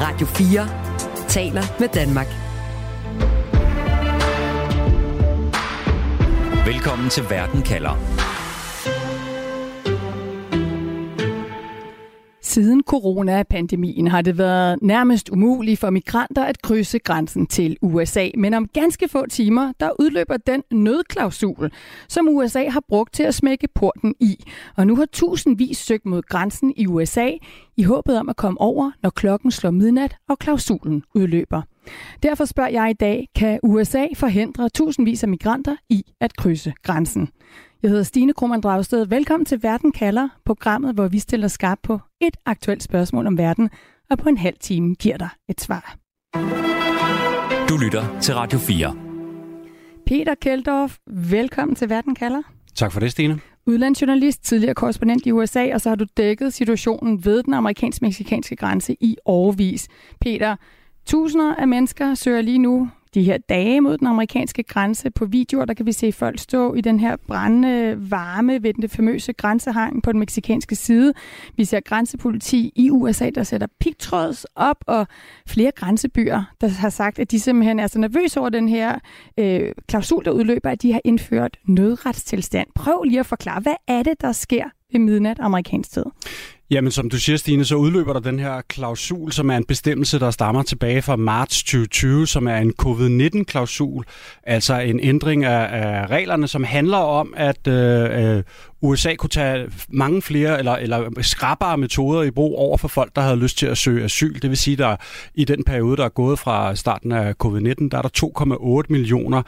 Radio 4 taler med Danmark. Velkommen til Verden kalder. Siden coronapandemien har det været nærmest umuligt for migranter at krydse grænsen til USA. Men om ganske få timer, der udløber den nødklausul, som USA har brugt til at smække porten i. Og nu har tusindvis søgt mod grænsen i USA i håbet om at komme over, når klokken slår midnat og klausulen udløber. Derfor spørger jeg i dag, kan USA forhindre tusindvis af migranter i at krydse grænsen? Jeg hedder Stine Krohmann Dragsted. Velkommen til Verden kalder, programmet, hvor vi stiller skarp på et aktuelt spørgsmål om verden, og på en halv time giver dig et svar. Du lytter til Radio 4. Peter Keldorf, velkommen til Verden kalder. Tak for det, Stine. Udlandsjournalist, tidligere korrespondent i USA, og så har du dækket situationen ved den amerikansk-meksikanske grænse i overvis. Peter, tusinder af mennesker søger lige nu de her dage mod den amerikanske grænse. På videoer, der kan vi se folk stå i den her brændende varme ved den famøse grænsehegn på den meksikanske side. Vi ser grænsepoliti i USA, der sætter pigtråds op, og flere grænsebyer, der har sagt, at de simpelthen er så nervøse over den her øh, klausul, der udløber, at de har indført nødretstilstand. Prøv lige at forklare, hvad er det, der sker ved midnat amerikansk tid? Jamen, som du siger, Stine, så udløber der den her klausul, som er en bestemmelse, der stammer tilbage fra marts 2020, som er en covid-19-klausul, altså en ændring af, af reglerne, som handler om, at øh, øh USA kunne tage mange flere eller, eller skrappere metoder i brug over for folk, der havde lyst til at søge asyl. Det vil sige, at i den periode, der er gået fra starten af covid-19, der er der 2,8 millioner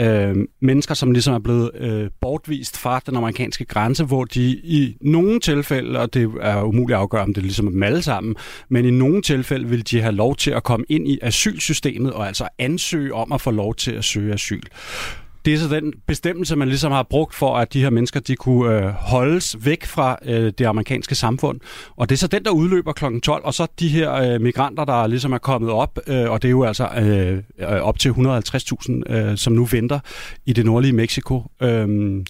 øh, mennesker, som ligesom er blevet øh, bortvist fra den amerikanske grænse, hvor de i nogle tilfælde, og det er umuligt at afgøre, om det er ligesom dem alle sammen, men i nogle tilfælde vil de have lov til at komme ind i asylsystemet og altså ansøge om at få lov til at søge asyl det er så den bestemmelse, man ligesom har brugt for, at de her mennesker de kunne øh, holdes væk fra øh, det amerikanske samfund. Og det er så den, der udløber kl. 12, og så de her øh, migranter, der ligesom er kommet op, øh, og det er jo altså øh, øh op til 150.000, øh, som nu venter i det nordlige Mexico. Øh, mm.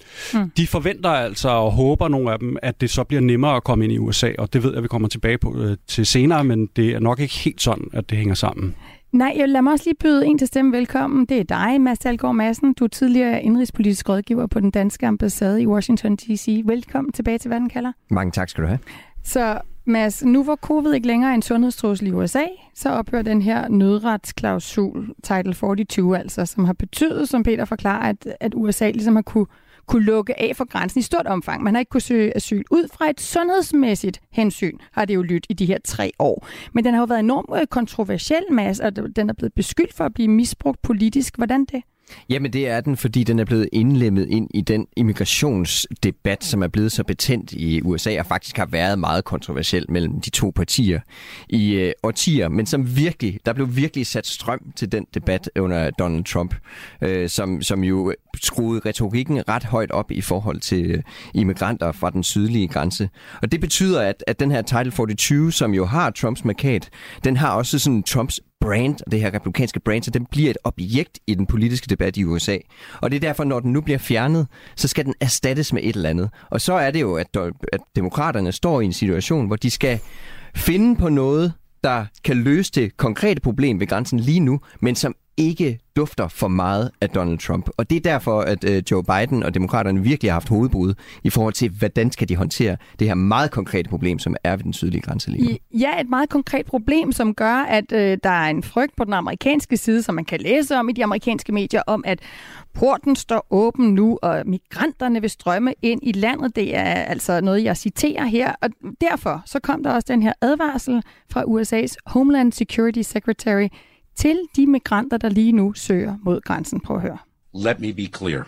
De forventer altså og håber nogle af dem, at det så bliver nemmere at komme ind i USA, og det ved jeg, vi kommer tilbage på øh, til senere, men det er nok ikke helt sådan, at det hænger sammen. Nej, jeg lad mig også lige byde en til stemme velkommen. Det er dig, Mads Algaard Madsen. Du er tidligere indrigspolitisk rådgiver på den danske ambassade i Washington D.C. Velkommen tilbage til Verden kalder. Mange tak skal du have. Så Mads, nu hvor covid ikke længere er en sundhedstrussel i USA, så ophører den her nødretsklausul, Title 42 altså, som har betydet, som Peter forklarer, at, at USA ligesom har kunne kunne lukke af for grænsen i stort omfang. Man har ikke kunne søge asyl ud fra et sundhedsmæssigt hensyn, har det jo lyttet i de her tre år. Men den har jo været enormt øh, kontroversiel, masse, og den er blevet beskyldt for at blive misbrugt politisk. Hvordan det? Jamen det er den, fordi den er blevet indlemmet ind i den immigrationsdebat, som er blevet så betændt i USA, og faktisk har været meget kontroversiel mellem de to partier i øh, årtier, men som virkelig, der blev virkelig sat strøm til den debat under Donald Trump, øh, som, som jo skruede retorikken ret højt op i forhold til øh, immigranter fra den sydlige grænse. Og det betyder, at, at den her Title 42, som jo har Trumps markat, den har også sådan Trumps brand, det her republikanske brand, så den bliver et objekt i den politiske debat i USA. Og det er derfor, når den nu bliver fjernet, så skal den erstattes med et eller andet. Og så er det jo, at, at demokraterne står i en situation, hvor de skal finde på noget, der kan løse det konkrete problem ved grænsen lige nu, men som ikke dufter for meget af Donald Trump. Og det er derfor, at øh, Joe Biden og demokraterne virkelig har haft hovedbrud i forhold til, hvordan skal de håndtere det her meget konkrete problem, som er ved den sydlige grænselinje. Ja, et meget konkret problem, som gør, at øh, der er en frygt på den amerikanske side, som man kan læse om i de amerikanske medier, om at porten står åben nu, og migranterne vil strømme ind i landet. Det er altså noget, jeg citerer her. Og derfor så kom der også den her advarsel fra USA's Homeland Security Secretary til de migranter, der lige nu søger mod grænsen. Prøv at høre. Let me be clear.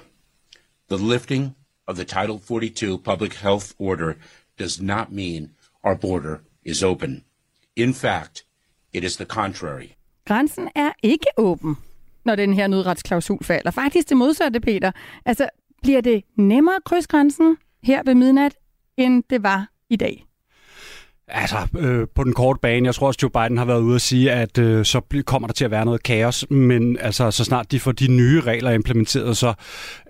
The lifting of the Title 42 public health order does not mean our border is open. In fact, it is the contrary. Grænsen er ikke åben, når den her nødretsklausul falder. Faktisk det modsatte, Peter. Altså, bliver det nemmere at krydse grænsen her ved midnat, end det var i dag? Altså, øh, på den korte bane, jeg tror også, Joe Biden har været ude at sige, at øh, så kommer der til at være noget kaos, men altså, så snart de får de nye regler implementeret, så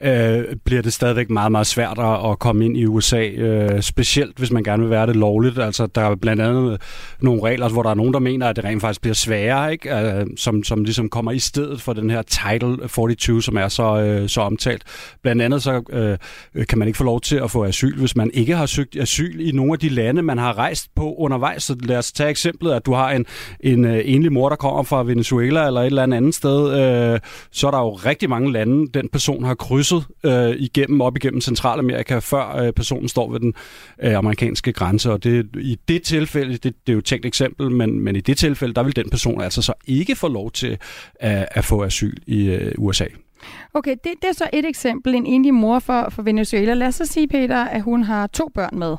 øh, bliver det stadigvæk meget, meget svært at, at komme ind i USA, øh, specielt hvis man gerne vil være det lovligt. Altså, der er blandt andet nogle regler, hvor der er nogen, der mener, at det rent faktisk bliver sværere, ikke? Øh, som, som ligesom kommer i stedet for den her Title 42, som er så, øh, så omtalt. Blandt andet så øh, kan man ikke få lov til at få asyl, hvis man ikke har søgt asyl i nogle af de lande, man har rejst på undervejs. Så lad os tage eksemplet, at du har en, en øh, enlig mor, der kommer fra Venezuela eller et eller andet sted. Øh, så er der jo rigtig mange lande, den person har krydset øh, igennem, op igennem Centralamerika, før øh, personen står ved den øh, amerikanske grænse. Og det, i det tilfælde, det, det er jo et tænkt eksempel, men, men i det tilfælde, der vil den person altså så ikke få lov til at, at få asyl i øh, USA. Okay, det, det er så et eksempel. En enlig mor for, for Venezuela. Lad os så sige, Peter, at hun har to børn med.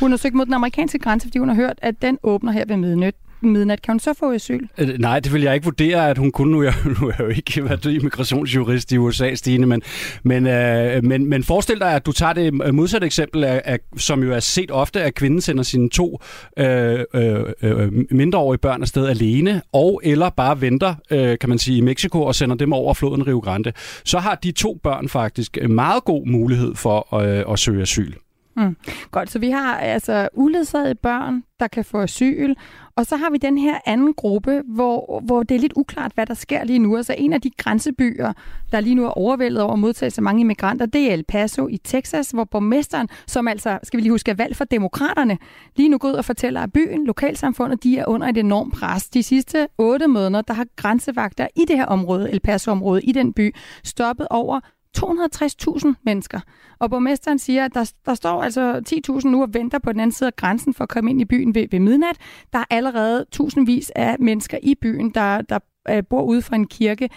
Hun har søgt mod den amerikanske grænse, fordi hun har hørt, at den åbner her ved midnat midnat. Kan hun så få asyl? Øh, nej, det vil jeg ikke vurdere, at hun kunne. Nu, jeg, nu er jeg jo ikke været immigrationsjurist i USA, Stine, men, men, øh, men, men forestil dig, at du tager det modsatte eksempel, af, af, som jo er set ofte, at kvinden sender sine to øh, øh, øh, mindreårige børn afsted alene, og eller bare venter, øh, kan man sige, i Mexico og sender dem over floden Rio Grande. Så har de to børn faktisk meget god mulighed for øh, at søge asyl. Mm. Godt, så vi har altså uledsagede børn, der kan få asyl, og så har vi den her anden gruppe, hvor, hvor det er lidt uklart, hvad der sker lige nu. Altså en af de grænsebyer, der lige nu er overvældet over at modtage så mange immigranter, det er El Paso i Texas, hvor borgmesteren, som altså, skal vi lige huske, er valgt for demokraterne, lige nu går ud og fortæller, at byen, lokalsamfundet, de er under et enormt pres. De sidste otte måneder, der har grænsevagter i det her område, El Paso-område, i den by, stoppet over 260.000 mennesker. Og borgmesteren siger, at der, der står altså 10.000 nu og venter på den anden side af grænsen for at komme ind i byen ved, ved midnat. Der er allerede tusindvis af mennesker i byen, der, der øh, bor ude for en kirke.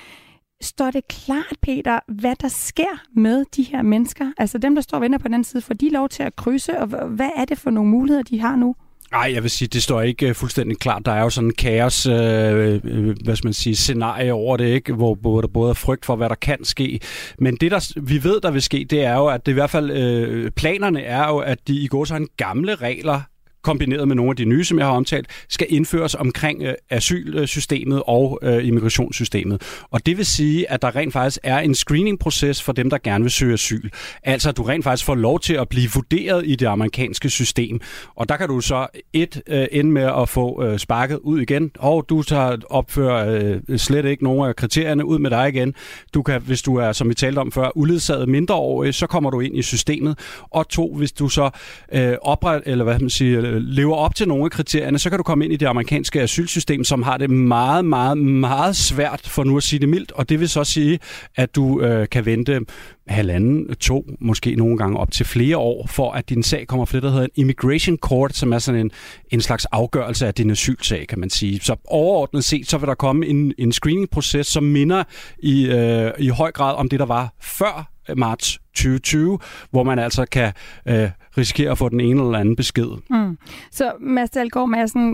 Står det klart, Peter, hvad der sker med de her mennesker? Altså dem, der står og venter på den anden side, får de lov til at krydse, og hvad er det for nogle muligheder, de har nu? Nej, jeg vil sige, det står ikke øh, fuldstændig klart. Der er jo sådan en kaos, øh, øh, øh, hvad skal man sige, scenarie over det, ikke? Hvor, hvor der både er frygt for, hvad der kan ske. Men det, der vi ved, der vil ske, det er jo, at det i hvert fald, øh, planerne er jo, at de i går så en gamle regler kombineret med nogle af de nye, som jeg har omtalt, skal indføres omkring øh, asylsystemet og øh, immigrationssystemet. Og det vil sige, at der rent faktisk er en screening-proces for dem, der gerne vil søge asyl. Altså, at du rent faktisk får lov til at blive vurderet i det amerikanske system. Og der kan du så et øh, ende med at få øh, sparket ud igen, og du tager opfører øh, slet ikke nogen af kriterierne ud med dig igen. Du kan, hvis du er, som vi talte om før, uledsaget mindreårig, så kommer du ind i systemet. Og to, hvis du så øh, opret, eller hvad man siger, Øh, lever op til nogle af kriterierne, så kan du komme ind i det amerikanske asylsystem, som har det meget, meget, meget svært, for nu at sige det mildt. Og det vil så sige, at du øh, kan vente halvanden, to, måske nogle gange op til flere år, for at din sag kommer for det, der hedder en immigration court, som er sådan en, en slags afgørelse af din asylsag, kan man sige. Så overordnet set, så vil der komme en, en screening-proces, som minder i, øh, i høj grad om det, der var før marts 2020, hvor man altså kan øh, risikere at få den ene eller anden besked. Mm. Så Mads Dahlgaard Madsen,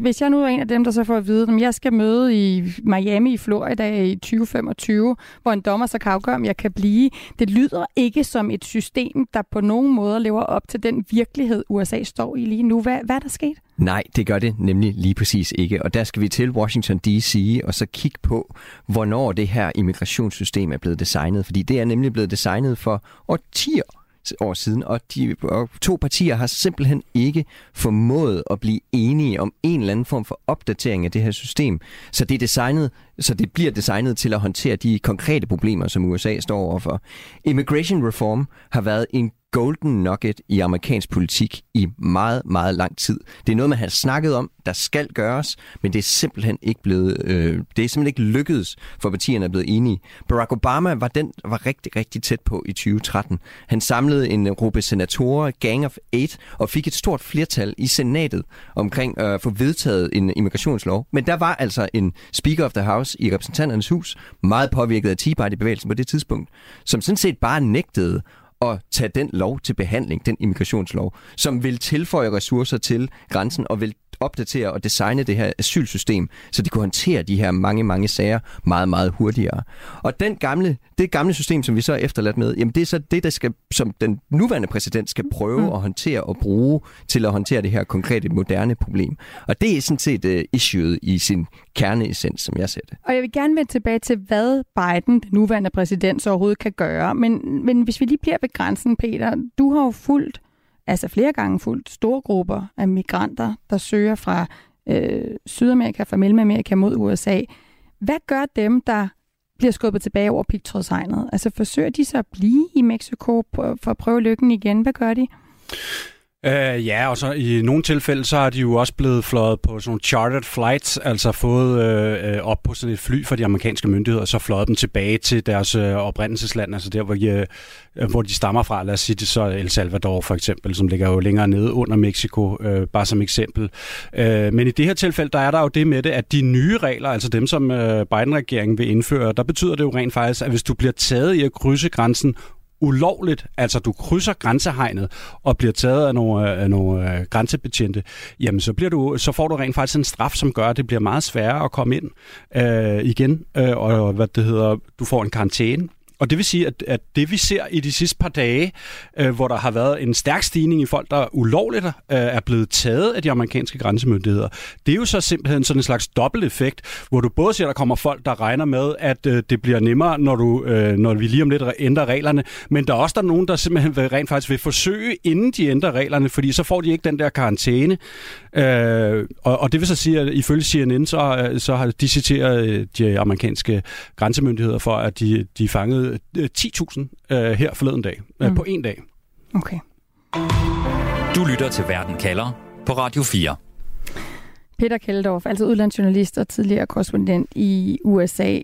hvis jeg nu er en af dem, der så får at vide, at jeg skal møde i Miami i Florida i 2025, hvor en dommer så kan afgøre, om jeg kan blive, det lyder ikke som et system, der på nogen måde lever op til den virkelighed, USA står i lige nu. Hvad, hvad er der sket? Nej, det gør det nemlig lige præcis ikke. Og der skal vi til Washington D.C. og så kigge på, hvornår det her immigrationssystem er blevet designet. Fordi det er nemlig blevet designet for årtier år siden, og de og to partier har simpelthen ikke formået at blive enige om en eller anden form for opdatering af det her system. Så det er designet, så det bliver designet til at håndtere de konkrete problemer, som USA står overfor. Immigration reform har været en golden nugget i amerikansk politik i meget, meget lang tid. Det er noget, man har snakket om, der skal gøres, men det er simpelthen ikke blevet, øh, det er simpelthen ikke lykkedes for partierne at blive enige. Barack Obama var den, var rigtig, rigtig tæt på i 2013. Han samlede en gruppe senatorer, Gang of Eight, og fik et stort flertal i senatet omkring øh, at få vedtaget en immigrationslov. Men der var altså en Speaker of the House i repræsentanternes hus, meget påvirket af Tea Party-bevægelsen på det tidspunkt, som sådan set bare nægtede at tage den lov til behandling, den immigrationslov, som vil tilføje ressourcer til grænsen og vil opdatere og designe det her asylsystem, så de kunne håndtere de her mange, mange sager meget, meget hurtigere. Og den gamle, det gamle system, som vi så er efterladt med, jamen det er så det, der skal, som den nuværende præsident skal prøve mm. at håndtere og bruge til at håndtere det her konkrete, moderne problem. Og det er sådan set uh, issueet i sin kerneessens, som jeg ser det. Og jeg vil gerne vende tilbage til, hvad Biden, den nuværende præsident, så overhovedet kan gøre. Men, men hvis vi lige bliver ved grænsen, Peter, du har jo fulgt altså flere gange fuldt store grupper af migranter, der søger fra øh, Sydamerika, fra Mellemamerika mod USA. Hvad gør dem, der bliver skubbet tilbage over pigtrådshegnet? Altså forsøger de så at blive i Mexico for at prøve lykken igen? Hvad gør de? Øh, ja, og så i nogle tilfælde, så har de jo også blevet fløjet på sådan nogle chartered flights, altså fået øh, øh op på sådan et fly fra de amerikanske myndigheder, og så fløjet dem tilbage til deres øh, oprindelsesland, altså der, hvor de, øh, hvor de stammer fra. Lad os sige det så El Salvador for eksempel, som ligger jo længere nede under Mexico, øh, bare som eksempel. Øh, men i det her tilfælde, der er der jo det med det, at de nye regler, altså dem, som øh, Biden-regeringen vil indføre, der betyder det jo rent faktisk, at hvis du bliver taget i at krydse grænsen ulovligt, altså du krydser grænsehegnet og bliver taget af nogle, øh, af nogle øh, grænsebetjente, jamen så, bliver du, så får du rent faktisk en straf, som gør, at det bliver meget sværere at komme ind øh, igen, øh, og hvad det hedder, du får en karantæne, og det vil sige, at, at det vi ser i de sidste par dage, øh, hvor der har været en stærk stigning i folk, der ulovligt øh, er blevet taget af de amerikanske grænsemyndigheder, det er jo så simpelthen sådan en slags dobbelt effekt, hvor du både ser, at der kommer folk, der regner med, at øh, det bliver nemmere, når, du, øh, når vi lige om lidt ændrer reglerne, men der er også der er nogen, der simpelthen vil, rent faktisk vil forsøge, inden de ændrer reglerne, fordi så får de ikke den der karantæne. Øh, og, og det vil så sige, at ifølge CNN, så, øh, så har de citeret øh, de amerikanske grænsemyndigheder for, at de, de fangede 10.000 øh, her forleden dag, øh, mm. på en dag. Okay. Du lytter til Verden kalder på Radio 4. Peter Keldorf, altså udlandsjournalist og tidligere korrespondent i USA.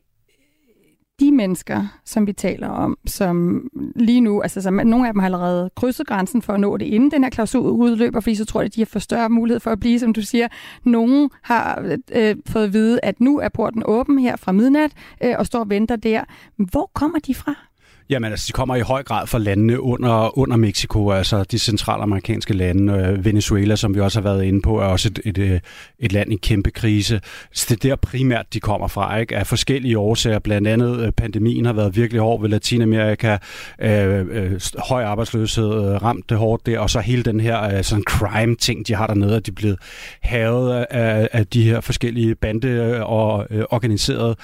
De mennesker, som vi taler om, som lige nu, altså som, nogle af dem har allerede krydset grænsen for at nå det, inden den her klausul udløber, fordi så tror jeg, at de har for større mulighed for at blive, som du siger. Nogle har øh, fået at vide, at nu er porten åben her fra midnat, øh, og står og venter der. Hvor kommer de fra? Jamen altså, de kommer i høj grad fra landene under, under Mexico, altså de centralamerikanske lande. Øh, Venezuela, som vi også har været inde på, er også et, et, øh, et land i kæmpe krise. Så det er der primært, de kommer fra, ikke? af forskellige årsager. Blandt andet øh, pandemien har været virkelig hård ved Latinamerika, øh, øh, høj arbejdsløshed øh, ramt det hårdt der, og så hele den her øh, sådan crime-ting, de har dernede, at de er blevet havet af, af de her forskellige bande- og øh, organiserede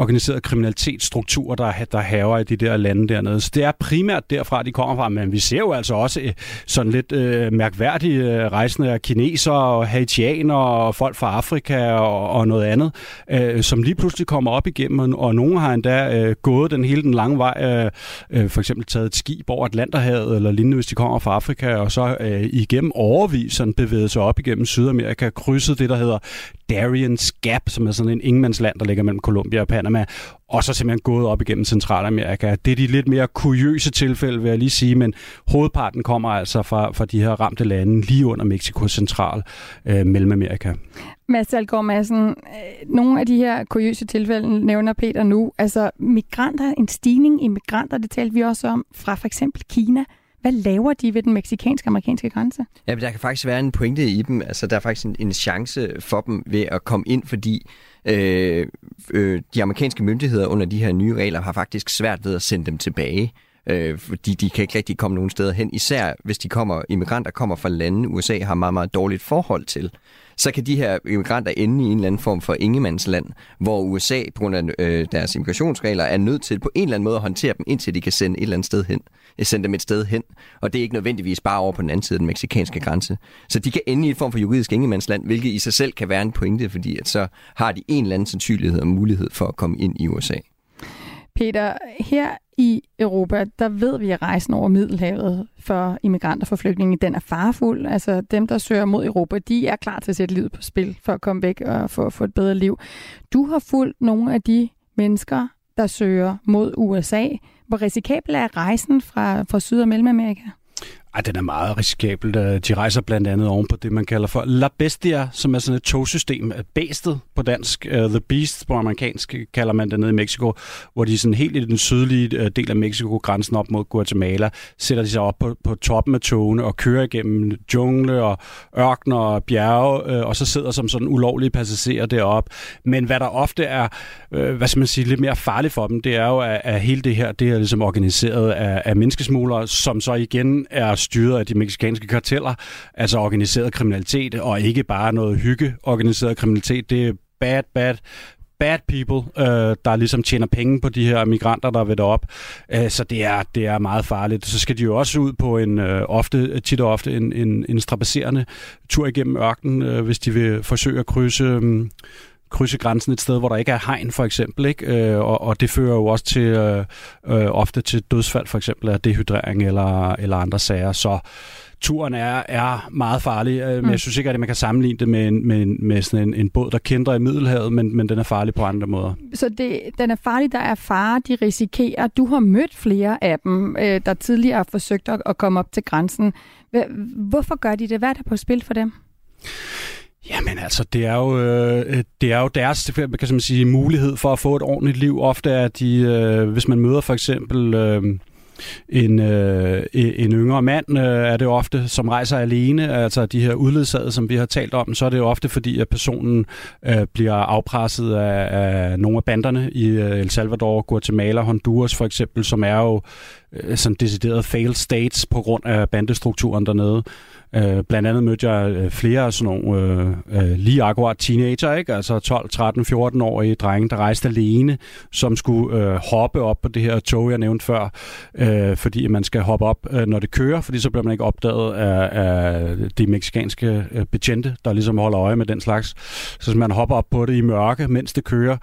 organiseret kriminalitetsstruktur, der, der haver i de der lande dernede. Så det er primært derfra, de kommer fra, men vi ser jo altså også øh, sådan lidt øh, mærkværdige øh, rejsende af kinesere og haitianere og folk fra Afrika og, og noget andet, øh, som lige pludselig kommer op igennem, og nogen har endda øh, gået den hele den lange vej, øh, øh, for eksempel taget et skib over Atlanterhavet eller lignende, hvis de kommer fra Afrika, og så øh, igennem overvis sådan bevæget sig op igennem Sydamerika, krydset det, der hedder Darien's Gap, som er sådan en ingenmandsland, der ligger mellem Colombia og Panama, og så simpelthen gået op igennem Centralamerika. Det er de lidt mere kuriøse tilfælde, vil jeg lige sige, men hovedparten kommer altså fra, fra de her ramte lande lige under Mexico Central, øh, Mellemamerika. Mads Algaard Madsen, øh, nogle af de her kuriøse tilfælde nævner Peter nu. Altså migranter, en stigning i migranter, det talte vi også om, fra for eksempel Kina. Hvad laver de ved den meksikanske-amerikanske grænse? Ja, men der kan faktisk være en pointe i dem. Altså, der er faktisk en, en chance for dem ved at komme ind, fordi øh, øh, de amerikanske myndigheder under de her nye regler har faktisk svært ved at sende dem tilbage øh, fordi de kan ikke rigtig komme nogen steder hen. Især hvis de kommer, immigranter kommer fra lande, USA har meget, meget dårligt forhold til så kan de her immigranter ende i en eller anden form for ingemandsland, hvor USA på grund af øh, deres immigrationsregler er nødt til på en eller anden måde at håndtere dem, indtil de kan sende et eller andet sted hen. Øh, sende dem et sted hen. Og det er ikke nødvendigvis bare over på den anden side af den meksikanske grænse. Så de kan ende i en form for juridisk ingemandsland, hvilket i sig selv kan være en pointe, fordi at så har de en eller anden sandsynlighed og mulighed for at komme ind i USA. Peter, her i Europa, der ved vi, at rejsen over Middelhavet for immigranter, for flygtninge, den er farfuld. Altså dem, der søger mod Europa, de er klar til at sætte livet på spil for at komme væk og for at få et bedre liv. Du har fulgt nogle af de mennesker, der søger mod USA. Hvor risikabel er rejsen fra, fra Syd- og Mellemamerika? Ej, den er meget risikabel. Øh, de rejser blandt andet oven på det, man kalder for La Bestia, som er sådan et togsystem. Bæstet på dansk, uh, The Beast på amerikansk kalder man det nede i Mexico, hvor de sådan helt i den sydlige øh, del af Mexico, grænsen op mod Guatemala, sætter de sig op på, på toppen af togene og kører igennem jungle og ørkner og bjerge, uh, og så sidder som sådan ulovlige passagerer derop. Men hvad der ofte er, uh, hvad skal man sige, lidt mere farligt for dem, det er jo, at, at hele det her, det er ligesom organiseret af, af menneskesmuglere, som så igen er styret af de meksikanske karteller, altså organiseret kriminalitet, og ikke bare noget hygge organiseret kriminalitet. Det er bad, bad bad people, øh, der ligesom tjener penge på de her migranter, der er ved op. Øh, så det er, det er meget farligt. Så skal de jo også ud på en øh, ofte, tit og ofte en, en, en strapasserende tur igennem ørkenen, øh, hvis de vil forsøge at krydse... Øh, krydse grænsen et sted, hvor der ikke er hegn, for eksempel. Ikke? Øh, og, og det fører jo også til øh, øh, ofte til dødsfald, for eksempel af dehydrering eller, eller andre sager. Så turen er, er meget farlig, øh, mm. men jeg synes ikke, at man kan sammenligne det med, en, med, med sådan en, en båd, der kender i Middelhavet, men, men den er farlig på andre måder. Så det, den er farlig, der er fare, de risikerer. Du har mødt flere af dem, øh, der tidligere har forsøgt at, at komme op til grænsen. Hvorfor gør de det? Hvad er der på spil for dem? Jamen altså, det er jo, øh, øh det er jo deres kan man sige, mulighed for at få et ordentligt liv. Ofte er de, øh, hvis man møder for eksempel... Øh, en, øh, e-, en yngre mand øh, er det ofte, som rejser alene, altså de her udledsagede, som vi har talt om, så er det jo ofte fordi, at personen øh, bliver afpresset af, af nogle af banderne i øh, El Salvador, Guatemala, Honduras for eksempel, som er jo øh, sådan decideret failed states på grund af bandestrukturen dernede. Øh, blandt andet mødte jeg øh, flere af sådan nogle øh, øh, lige akkurat teenager, ikke? altså 12, 13, 14 årige drenge, der rejste alene, som skulle øh, hoppe op på det her tog, jeg nævnte før, øh, fordi man skal hoppe op, øh, når det kører, fordi så bliver man ikke opdaget af, af de meksikanske øh, betjente, der ligesom holder øje med den slags. Så man hopper op på det i mørke, mens det kører,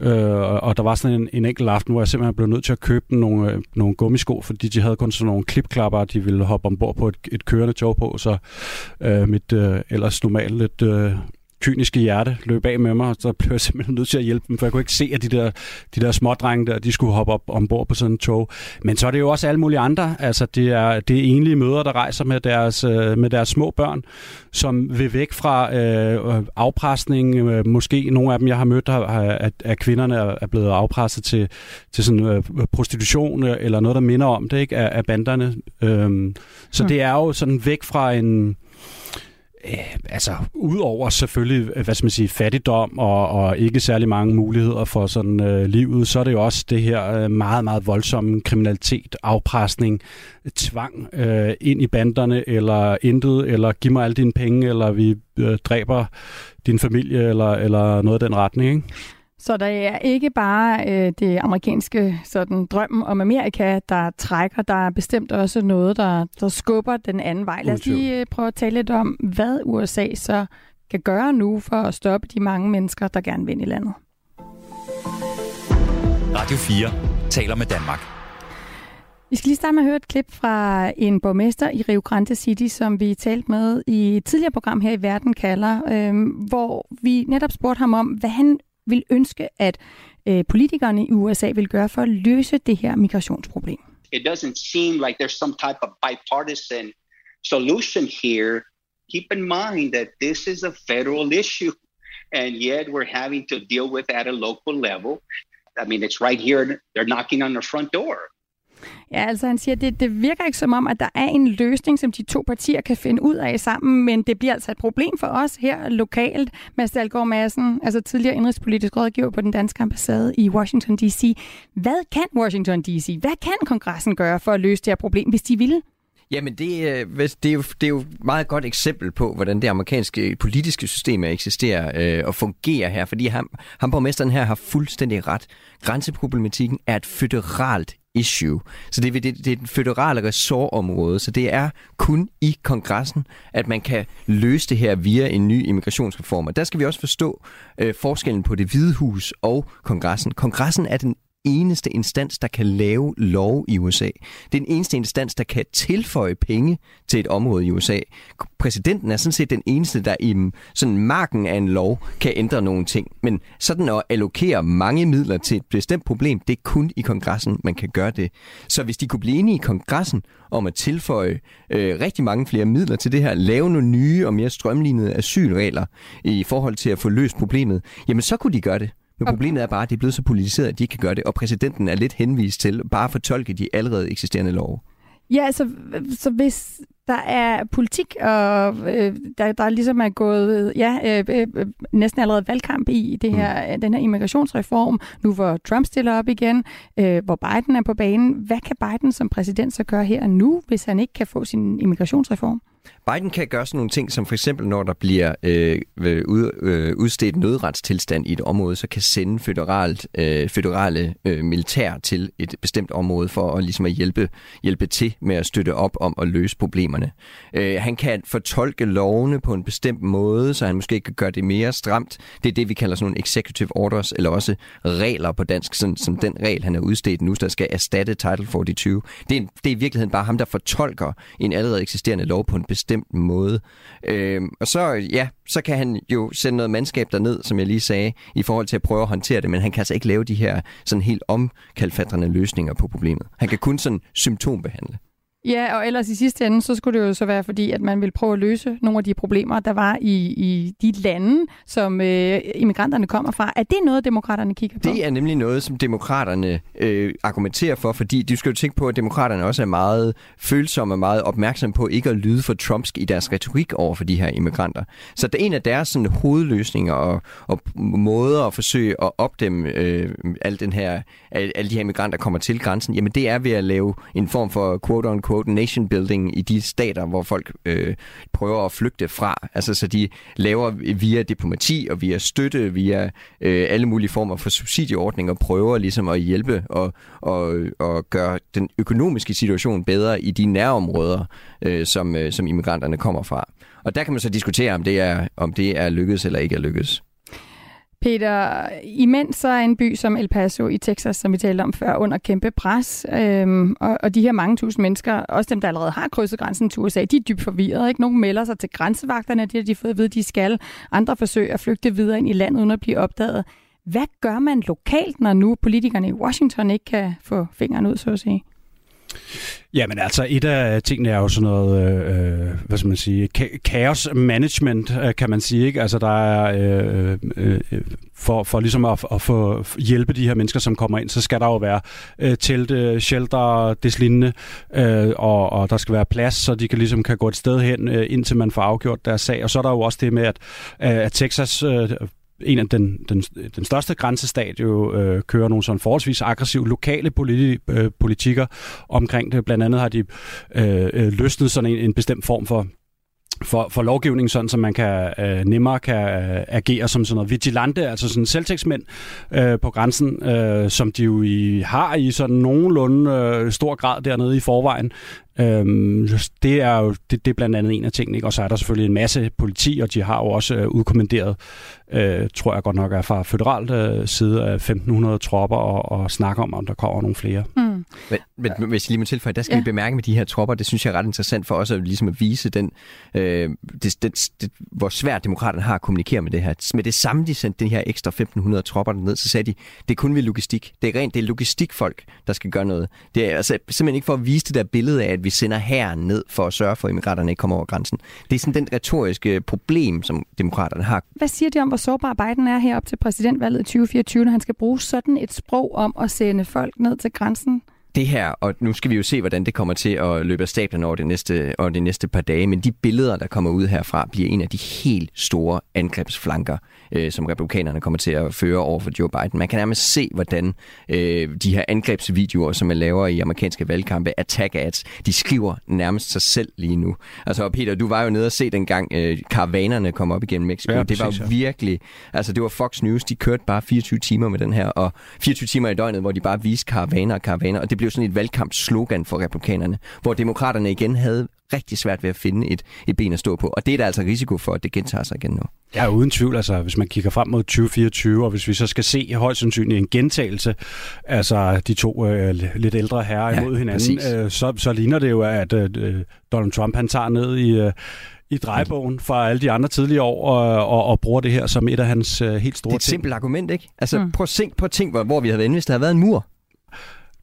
øh, og der var sådan en, en enkelt aften, hvor jeg simpelthen blev nødt til at købe nogle, øh, nogle gummisko, fordi de havde kun sådan nogle klipklapper, de ville hoppe ombord på et, et kørende tog på, så øh, mit øh, ellers normalt lidt øh, kyniske hjerte løb af med mig, og så blev jeg simpelthen nødt til at hjælpe dem, for jeg kunne ikke se, at de der, de der smådrenge der, de skulle hoppe op ombord på sådan en tog. Men så er det jo også alle mulige andre. Altså, det er, det er enlige mødre, der rejser med deres, øh, med deres små børn, som vil væk fra øh, afpresning. Øh, måske nogle af dem, jeg har mødt, har, at, at kvinderne er blevet afpresset til, til sådan øh, prostitution eller noget, der minder om det, ikke, af, af banderne. Øh, så hmm. det er jo sådan væk fra en øh, altså udover selvfølgelig, hvad skal man sige, fattigdom og, og ikke særlig mange muligheder for sådan øh, livet, så er det jo også det her øh, meget, meget voldsomme kriminalitet, afpresning, tvang øh, ind i banderne, eller intet, eller giv mig alle dine penge, eller vi øh, dræber din familie, eller, eller noget af den retning, ikke? Så der er ikke bare øh, det amerikanske sådan, drøm om Amerika, der trækker. Der er bestemt også noget, der, der skubber den anden vej. Lad os lige øh, prøve at tale lidt om, hvad USA så kan gøre nu for at stoppe de mange mennesker, der gerne vil ind i landet. Radio 4 taler med Danmark. Vi skal lige starte med at høre et klip fra en borgmester i Rio Grande City, som vi talte med i et tidligere program her i Verden kalder, øh, hvor vi netop spurgte ham om, hvad han vil ønske, at øh, politikerne i USA vil gøre for at løse det her migrationsproblem. It doesn't seem like there's some type of bipartisan solution here. Keep in mind that this is a federal issue, and yet we're having to deal with at a local level. I mean, it's right here. They're knocking on the front door. Ja, altså han siger, det, det virker ikke som om, at der er en løsning, som de to partier kan finde ud af sammen, men det bliver altså et problem for os her lokalt. Mads Dahlgaard Madsen, altså tidligere indrigspolitisk rådgiver på den danske ambassade i Washington D.C. Hvad kan Washington D.C., hvad kan kongressen gøre for at løse det her problem, hvis de vil? Jamen, det, øh, det, er jo, det er jo et meget godt eksempel på, hvordan det amerikanske politiske system eksisterer øh, og fungerer her, fordi ham, ham borgmesteren her har fuldstændig ret. Grænseproblematikken er et føderalt issue. Så det, det, det er den føderale ressortområde, så det er kun i kongressen, at man kan løse det her via en ny immigrationsreform. Og der skal vi også forstå øh, forskellen på det hvide hus og kongressen. Kongressen er den eneste instans, der kan lave lov i USA. Det er den eneste instans, der kan tilføje penge til et område i USA. Præsidenten er sådan set den eneste, der i sådan marken af en lov kan ændre nogle ting. Men sådan at allokere mange midler til et bestemt problem, det er kun i kongressen, man kan gøre det. Så hvis de kunne blive enige i kongressen om at tilføje øh, rigtig mange flere midler til det her, lave nogle nye og mere strømlignede asylregler i forhold til at få løst problemet, jamen så kunne de gøre det. Men problemet er bare, at det er blevet så politiseret, at de ikke kan gøre det, og præsidenten er lidt henvist til bare at fortolke de allerede eksisterende love. Ja, altså, så hvis der er politik, og øh, der, der ligesom er gået ja, øh, øh, næsten allerede valgkamp i det her, mm. den her immigrationsreform, nu hvor Trump stiller op igen, øh, hvor Biden er på banen. Hvad kan Biden som præsident så gøre her nu, hvis han ikke kan få sin immigrationsreform? Biden kan gøre sådan nogle ting, som for eksempel når der bliver øh, øh ud, øh, udstedt nødretstilstand i et område, så kan sende federalt, øh, federale øh, militær til et bestemt område for at, ligesom at hjælpe, hjælpe til med at støtte op om at løse problemerne. Øh, han kan fortolke lovene på en bestemt måde, så han måske kan gøre det mere stramt. Det er det, vi kalder sådan nogle executive orders, eller også regler på dansk, sådan, som den regel, han har udstedt nu, der skal erstatte Title 42. Det er, det er i virkeligheden bare ham, der fortolker en allerede eksisterende lov på en bestemt måde. Øh, og så, ja, så kan han jo sende noget mandskab derned, som jeg lige sagde, i forhold til at prøve at håndtere det, men han kan altså ikke lave de her sådan helt omkalfatrende løsninger på problemet. Han kan kun sådan symptombehandle. Ja, og ellers i sidste ende, så skulle det jo så være fordi, at man vil prøve at løse nogle af de problemer, der var i, i de lande, som øh, immigranterne kommer fra. Er det noget, demokraterne kigger på? Det er nemlig noget, som demokraterne øh, argumenterer for, fordi du skal jo tænke på, at demokraterne også er meget følsomme og meget opmærksomme på ikke at lyde for trumpsk i deres retorik over for de her immigranter. Så det er en af deres sådan, hovedløsninger og, og måder at forsøge at opdæmme øh, al den her, alle de her immigranter kommer til grænsen, jamen det er ved at lave en form for quote on quote nation building i de stater, hvor folk øh, prøver at flygte fra. Altså så de laver via diplomati og via støtte, via øh, alle mulige former for subsidieordninger, prøver ligesom at hjælpe og, og, og gøre den økonomiske situation bedre i de nærområder, øh, som, øh, som immigranterne kommer fra. Og der kan man så diskutere, om det er, om det er lykkedes eller ikke er lykkedes. Peter, imens så er en by som El Paso i Texas, som vi talte om før, under kæmpe pres. Øhm, og, og de her mange tusind mennesker, også dem, der allerede har krydset grænsen til USA, de er dybt forvirrede. Ikke? Nogle melder sig til grænsevagterne, det har de fået at vide, de skal. Andre forsøger at flygte videre ind i landet, uden at blive opdaget. Hvad gør man lokalt, når nu politikerne i Washington ikke kan få fingeren ud, så at sige? Jamen altså, et af tingene er jo sådan noget, øh, øh hvad skal man sige, chaos management, øh, kan man sige. Ikke? Altså, der er, øh, øh, øh, for, for ligesom at, at få hjælpe de her mennesker, som kommer ind, så skal der jo være øh, telte, shelter, deslignende, øh, og, og der skal være plads, så de kan ligesom kan gå et sted hen, øh, indtil man får afgjort deres sag. Og så er der jo også det med, at, at Texas øh, en af den, den, den største grænsestat jo øh, kører nogle sådan forholdsvis aggressive lokale politi, øh, politikker omkring det. Blandt andet har de øh, øh, løsnet sådan en, en bestemt form for for, for lovgivning, sådan så man kan øh, nemmere kan øh, agere som sådan noget vigilante, altså sådan selvtægtsmænd øh, på grænsen, øh, som de jo i, har i sådan nogenlunde øh, stor grad dernede i forvejen. Øhm, det er jo det, det er blandt andet en af tingene, ikke? og så er der selvfølgelig en masse politi, og de har jo også øh, udkommanderet, øh, tror jeg godt nok er fra federalt øh, side af 1500 tropper, og, og snakker om, om der kommer nogle flere. Mm. Men, men ja. hvis jeg lige må tilføje, der skal ja. vi bemærke med de her tropper, det synes jeg er ret interessant for os at, ligesom at vise den, øh, det, det, det, hvor svært demokraterne har at kommunikere med det her. Med det samme, de sendte de her ekstra 1500 tropper ned, så sagde de, det er kun ved logistik. Det er rent, det er logistikfolk, der skal gøre noget. Det er altså simpelthen ikke for at vise det der billede af, at vi sender her ned for at sørge for, at immigranterne ikke kommer over grænsen. Det er sådan den retoriske problem, som demokraterne har. Hvad siger det om, hvor sårbar Biden er herop til præsidentvalget i 2024, når han skal bruge sådan et sprog om at sende folk ned til grænsen? Det her, og nu skal vi jo se, hvordan det kommer til at løbe af stablen over de næste, over de næste par dage, men de billeder, der kommer ud herfra, bliver en af de helt store angrebsflanker øh, som republikanerne kommer til at føre over for Joe Biden. Man kan nærmest se, hvordan øh, de her angrebsvideoer, som man laver i amerikanske valgkampe, attack ads, de skriver nærmest sig selv lige nu. Altså Peter, du var jo nede og se dengang øh, karavanerne kom op igennem Mexico. Ja, det var præcis, ja. virkelig, altså det var Fox News, de kørte bare 24 timer med den her, og 24 timer i døgnet, hvor de bare viste karavaner og karavaner, og det blev sådan et valgkampslogan for republikanerne, hvor demokraterne igen havde rigtig svært ved at finde et, et ben at stå på. Og det er der altså risiko for, at det gentager sig igen nu. Ja, uden tvivl. Altså, hvis man kigger frem mod 2024, og hvis vi så skal se højst sandsynligt en gentagelse, altså de to øh, lidt ældre herrer ja, imod hinanden, øh, så, så ligner det jo, at øh, Donald Trump han tager ned i... Øh, i drejebogen fra alle de andre tidligere år og, og, og bruger det her som et af hans uh, helt store Det er et ting. simpelt argument, ikke? Altså mm. prøv at tænke på ting, hvor, hvor vi havde været hvis der havde været en mur.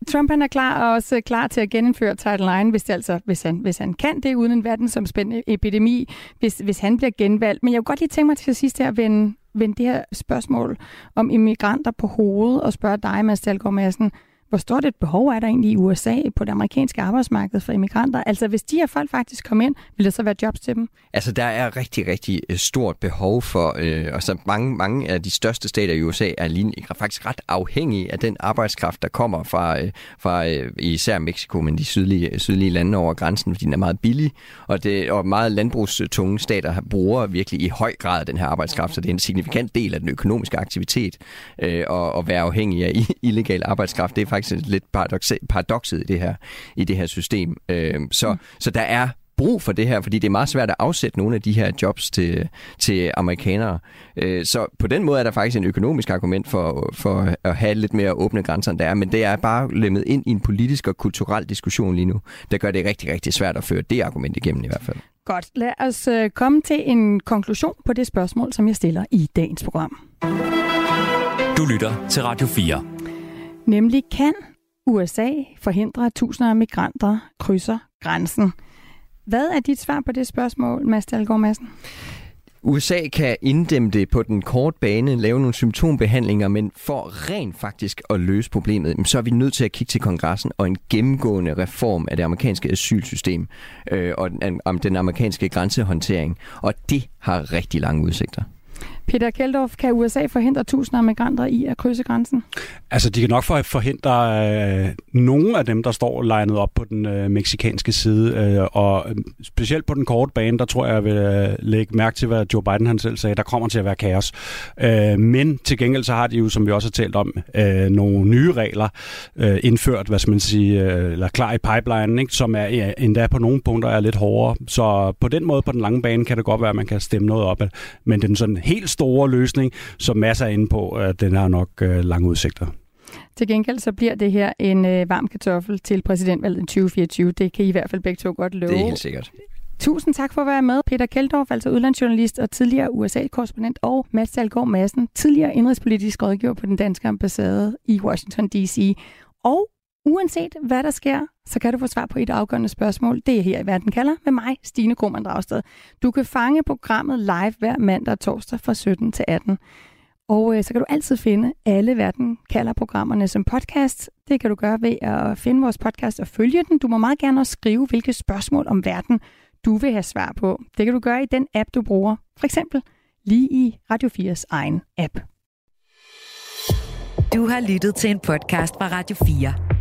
Trump han er klar og også klar til at genindføre Title IX, hvis, det altså, hvis, han, hvis han kan det uden en verdensomspændende epidemi, hvis, hvis han bliver genvalgt. Men jeg kunne godt lige tænke mig til sidst her at vende, vende det her spørgsmål om immigranter på hovedet og spørge dig, Mads Dahlgaard Madsen. Hvor stort et behov er der egentlig i USA på det amerikanske arbejdsmarked for immigranter? Altså hvis de her folk faktisk kom ind, vil der så være jobs til dem? Altså der er rigtig, rigtig øh, stort behov for, øh, og så mange, mange af de største stater i USA er lige, faktisk ret afhængige af den arbejdskraft, der kommer fra, øh, fra øh, især Mexico, men de sydlige, sydlige lande over grænsen, fordi den er meget billig, og, det, og meget landbrugstunge stater bruger virkelig i høj grad den her arbejdskraft, så det er en signifikant del af den økonomiske aktivitet øh, at, at være afhængig af illegal arbejdskraft. Det er faktisk faktisk lidt paradokset i det her, i det her system. Øh, så, mm. så der er brug for det her, fordi det er meget svært at afsætte nogle af de her jobs til, til amerikanere. Øh, så på den måde er der faktisk en økonomisk argument for, for at have lidt mere åbne grænser, end der er, men det er bare lemmet ind i en politisk og kulturel diskussion lige nu, der gør det rigtig, rigtig svært at føre det argument igennem i hvert fald. Godt, lad os øh, komme til en konklusion på det spørgsmål, som jeg stiller i dagens program. Du lytter til Radio 4. Nemlig kan USA forhindre, at tusinder af migranter krydser grænsen? Hvad er dit svar på det spørgsmål, Mads Dahlgaard Madsen? USA kan inddæmme det på den korte bane, lave nogle symptombehandlinger, men for rent faktisk at løse problemet, så er vi nødt til at kigge til kongressen og en gennemgående reform af det amerikanske asylsystem øh, og om den amerikanske grænsehåndtering. Og det har rigtig lange udsigter. Peter Keldorf, kan USA forhindre tusinder af migranter i at krydse grænsen? Altså, de kan nok forhindre øh, nogle af dem, der står legnet op på den øh, meksikanske side, øh, og øh, specielt på den korte bane, der tror jeg, jeg vil øh, lægge mærke til, hvad Joe Biden han selv sagde, der kommer til at være kaos. Øh, men til gengæld så har de jo, som vi også har talt om, øh, nogle nye regler øh, indført, hvad skal man sige, øh, eller klar i pipeline, ikke, som er ja, endda på nogle punkter er lidt hårdere. Så på den måde, på den lange bane, kan det godt være, at man kan stemme noget op. Men den sådan helt store løsning, som masser er inde på, at den har nok øh, lange udsigter. Til gengæld så bliver det her en øh, varm kartoffel til præsidentvalget i 2024. Det kan I i hvert fald begge to godt love. Det er helt sikkert. Tusind tak for at være med. Peter Keldorf, altså udlandsjournalist og tidligere USA-korrespondent, og Mads Dahlgaard Madsen, tidligere indrigspolitisk rådgiver på den danske ambassade i Washington D.C. Og uanset hvad der sker, så kan du få svar på et afgørende spørgsmål. Det er her i Verden kalder med mig, Stine Krohmann Dragsted. Du kan fange programmet live hver mandag og torsdag fra 17 til 18. Og øh, så kan du altid finde alle Verden kalder programmerne som podcast. Det kan du gøre ved at finde vores podcast og følge den. Du må meget gerne også skrive, hvilke spørgsmål om verden du vil have svar på. Det kan du gøre i den app, du bruger. For eksempel lige i Radio 4's egen app. Du har lyttet til en podcast fra Radio 4.